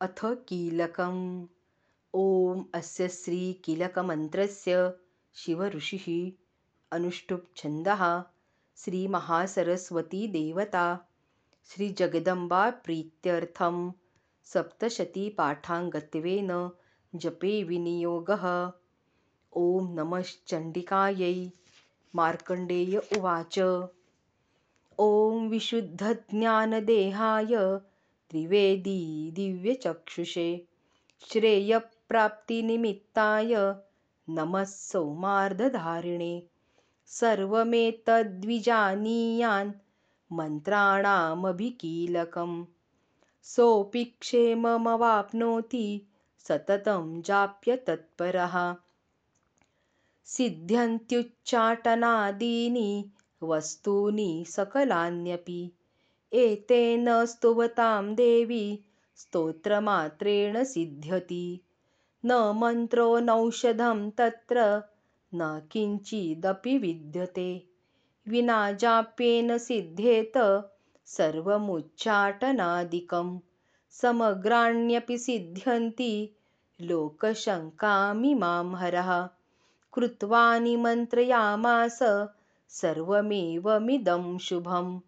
अथ कीलकम्। ॐ अस्य श्रीकीलकमन्त्रस्य शिवऋषिः अनुष्टुप्छन्दः। श्रीमहासरस्वतीदेवता। श्रीजगदम्बाप्रीत्यर्थं सप्तशतीपाठाङ्गत्वेन जपे विनियोगः। ॐ नमश्चण्डिकायै मार्कण्डेय उवाच। ॐ विशुद्धज्ञानदेहाय। त्रिवेदी दिव्यचक्षुषे श्रेयप्राप्तिनिमित्ताय नमः सौमार्धधारिणे। सर्वमेतद्विजानीयान् मन्त्राणामभिकीलकं सोऽपि क्षेममवाप्नोति सततं जाप्य तत्परः। सिद्ध्यन्त्युच्चाटनादीनि वस्तूनि सकलान्यपि एतेन स्तुवतां देवी स्तोत्रमात्रेण सिद्ध्यति। न मन्त्रो नौषधं तत्र न किञ्चिदपि विद्यते। विना जाप्येन सिद्ध्येत सर्वमुच्चाटनादिकं समग्राण्यपि सिद्ध्यन्ति लोकशङ्कामिमां हरः। कृत्वा निमन्त्रयामास सर्वमेवमिदं शुभम्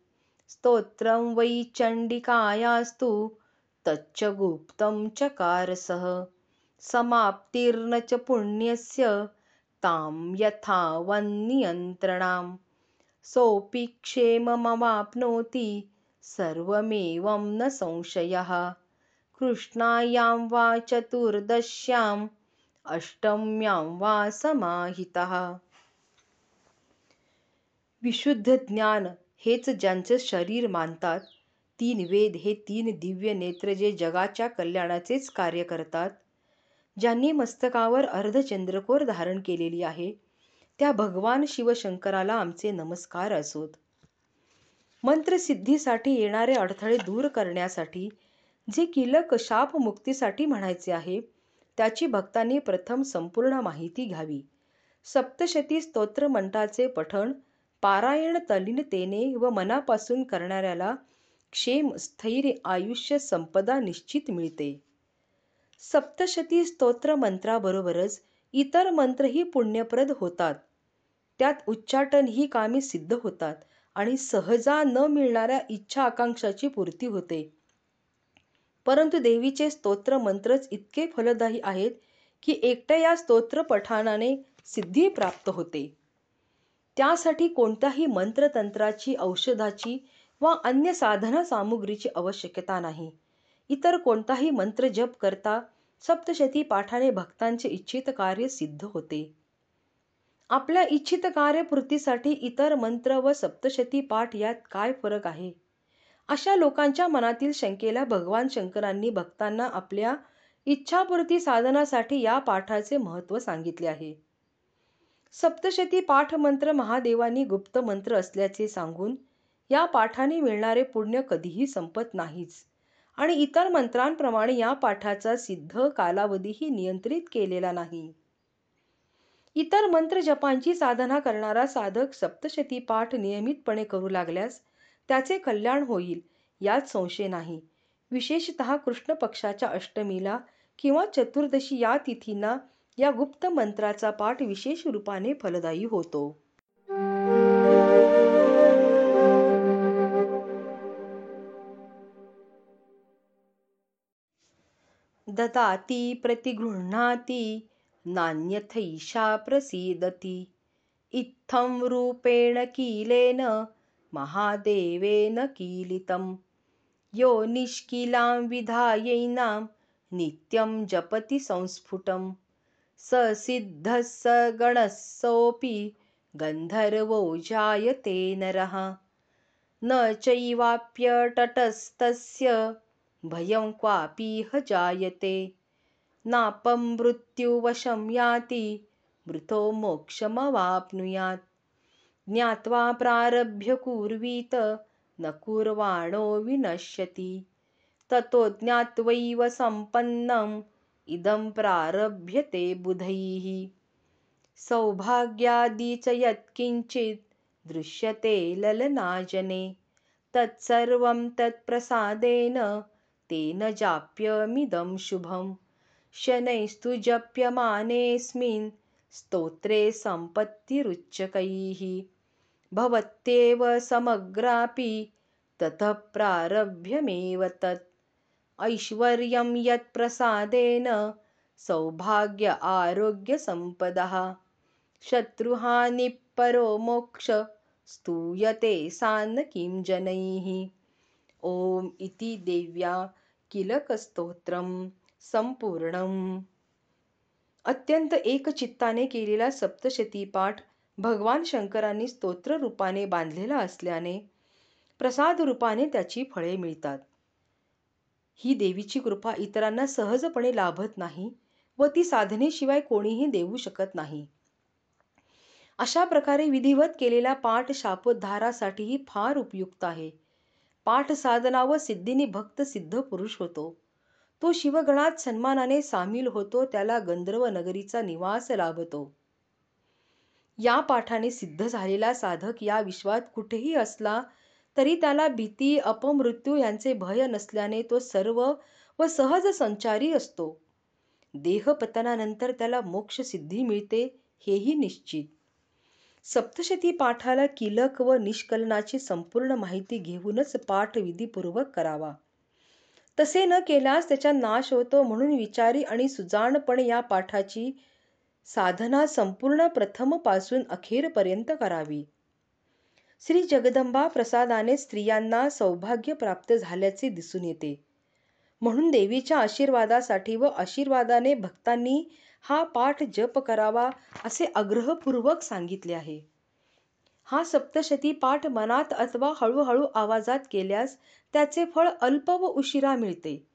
स्तोत्रं वै चण्डिकायास्तु तच्च गुप्तं चकारसः। समाप्तिर्न च पुण्यस्य तां यथावन्नियन्त्रणां सोऽपि क्षेममवाप्नोति सर्वमेवं न संशयः। कृष्णायां वा चतुर्दश्याम् अष्टम्यां वा समाहितः। विशुद्ध ज्ञान हेच ज्यांचं शरीर मानतात तीन वेद हे तीन दिव्य नेत्र जे जगाच्या कल्याणाचेच कार्य करतात ज्यांनी मस्तकावर अर्धचंद्रकोर धारण केलेली आहे त्या भगवान शिवशंकराला आमचे नमस्कार असोत. मंत्रसिद्धीसाठी येणारे अडथळे दूर करण्यासाठी जे किलक शाप मुक्तीसाठी म्हणायचे आहे त्याची भक्तांनी प्रथम संपूर्ण माहिती घ्यावी. सप्तशती स्तोत्र मंत्राचे पठण पारायण तल्लीनतेने व मनापासून करणाऱ्याला क्षेम स्थैर्य आयुष्य संपदा निश्चित मिळते. सप्तशती स्तोत्र मंत्राबरोबरच इतर मंत्रही पुण्यप्रद होतात. त्यात उच्चाटन ही कामे सिद्ध होतात आणि सहजा न मिळणाऱ्या इच्छा आकांक्षाची पूर्ती होते. परंतु देवीचे स्तोत्र मंत्रच इतके फलदायी आहेत की एकट्या या स्तोत्र पठाणाने सिद्धी प्राप्त होते. त्यासाठी कोणत्याही मंत्रतंत्राची औषधाची वा अन्य साधना सामुग्रीची आवश्यकता नाही. इतर कोणताही मंत्र जप करता सप्तशती पाठाने भक्तांचे इच्छित कार्य सिद्ध होते. आपल्या इच्छित कार्यपूर्तीसाठी इतर मंत्र व सप्तशती पाठ यात काय फरक आहे? अशा लोकांच्या मनातील शंकेला भगवान शंकरांनी भक्तांना आपल्या इच्छापूर्ती साधनासाठी या पाठाचे महत्त्व सांगितले आहे. सप्तशती पाठ मंत्र महादेवानी गुप्त मंत्र असल्याचे सांगून या पाठाने मिळणारे पुण्य कधीही संपत नाहीच. आणि इतर मंत्रांप्रमाणे या पाठाचा सिद्ध कालावधीही नियंत्रित केलेला नाही. इतर मंत्र जपांची साधना करणारा साधक सप्तशती पाठ नियमितपणे करू लागल्यास त्याचे कल्याण होईल यात संशय नाही. विशेषत कृष्ण पक्षाच्या अष्टमीला किंवा चतुर्दशी या तिथींना या गुप्त मंत्राचा पाठ विशेष रूपाने फलदायी होतो. ददाती प्रतिगृह्णाती नान्यथैषा प्रसीदति। इत्थं रूपेण कीलेन महादेवेन कीलितं। यो निष्किलां विधायैनां नित्यं जपति संस्फुटं सिद्धः स गणः सोऽपि गन्धर्वो जायते नरः। न चैवाप्यटटस्तस्य भयं क्वापीह जायते। नापं मृत्युवशं याति मृतो मोक्षमवाप्नुयात्। ज्ञात्वा प्रारभ्य कुर्वीत न कुर्वाणो विनश्यति। ततो ज्ञात्वैव सम्पन्नम् इदं प्रारभ्यते बुधैः। सौभाग्यादि च यत्किञ्चित् दृश्यते ललनाजने। तत्सर्वं तत्प्रसादेन तेन जाप्यमिदं शुभं। शनैस्तु जप्यमानेऽस्मिन् स्तोत्रे सम्पत्तिरुच्चकैः। भवत्येव समग्रापि ततः प्रारभ्यमेव तत् ऐश्वर्यं यत्प्रसादेन सौभाग्य आरोग्यसम्पदः शत्रुहानिः मोक्ष स्तूयते सान्न किं जनैः। ॐ इति देव्या किलकस्तोत्रं संपूर्णम अत्यंत एकचित्ताने केलेला सप्तशती पाठ भगवान शंकरांनी स्तोत्र रूपाने बांधलेला असल्याने प्रसाद रूपाने त्याची फळे मिळतात. ही देवीची कृपा इतरांना सहजपणे लाभत नाही व ती साधनेशिवाय कोणीही देऊ शकत नाही. अशा प्रकारे विधिवत केलेला पाठ शापोद्धारासाठीही फार उपयुक्त आहे. पाठ साधना व सिद्धीने भक्त सिद्ध पुरुष होतो. तो शिवगणात सन्मानाने सामील होतो त्याला गंधर्व नगरीचा निवास लाभतो. या पाठाने सिद्ध झालेला साधक या विश्वात कुठेही असला तरी त्याला भीती अपमृत्यू यांचे भय नसल्याने तो सर्व व सहज संचारी असतो. देहपतनानंतर त्याला मोक्ष सिद्धी मिळते हेही निश्चित. सप्तशती पाठाला किलक व निष्कलनाची संपूर्ण माहिती घेऊनच पाठ विधीपूर्वक करावा. तसे न केल्यास त्याचा नाश होतो म्हणून विचारी आणि सुजाणपणे या पाठाची साधना संपूर्ण प्रथमपासून अखेरपर्यंत करावी. श्री जगदंबा प्रसादाने स्त्रियांना सौभाग्य प्राप्त झाल्याचे दिसून येते. म्हणून देवीच्या आशीर्वादासाठी व आशीर्वादाने भक्तांनी हा पाठ जप करावा असे आग्रहपूर्वक सांगितले आहे. हा सप्तशती पाठ मनात अथवा हळूहळू आवाजात केल्यास त्याचे फळ अल्प व उशिरा मिळते.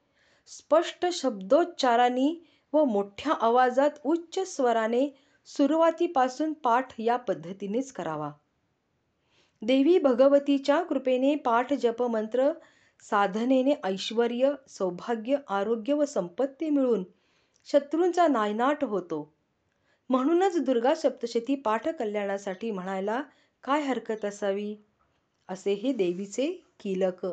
स्पष्ट शब्दोच्चारांनी व मोठ्या आवाजात उच्च स्वराने सुरुवातीपासून पाठ या पद्धतीनेच करावा. देवी भगवतीच्या कृपेने पाठ जप मंत्र साधनेने ऐश्वर सौभाग्य आरोग्य व संपत्ती मिळून शत्रूंचा नायनाट होतो. म्हणूनच दुर्गा सप्तशती पाठ कल्याणासाठी म्हणायला काय हरकत असावी? असे हे देवीचे किलक.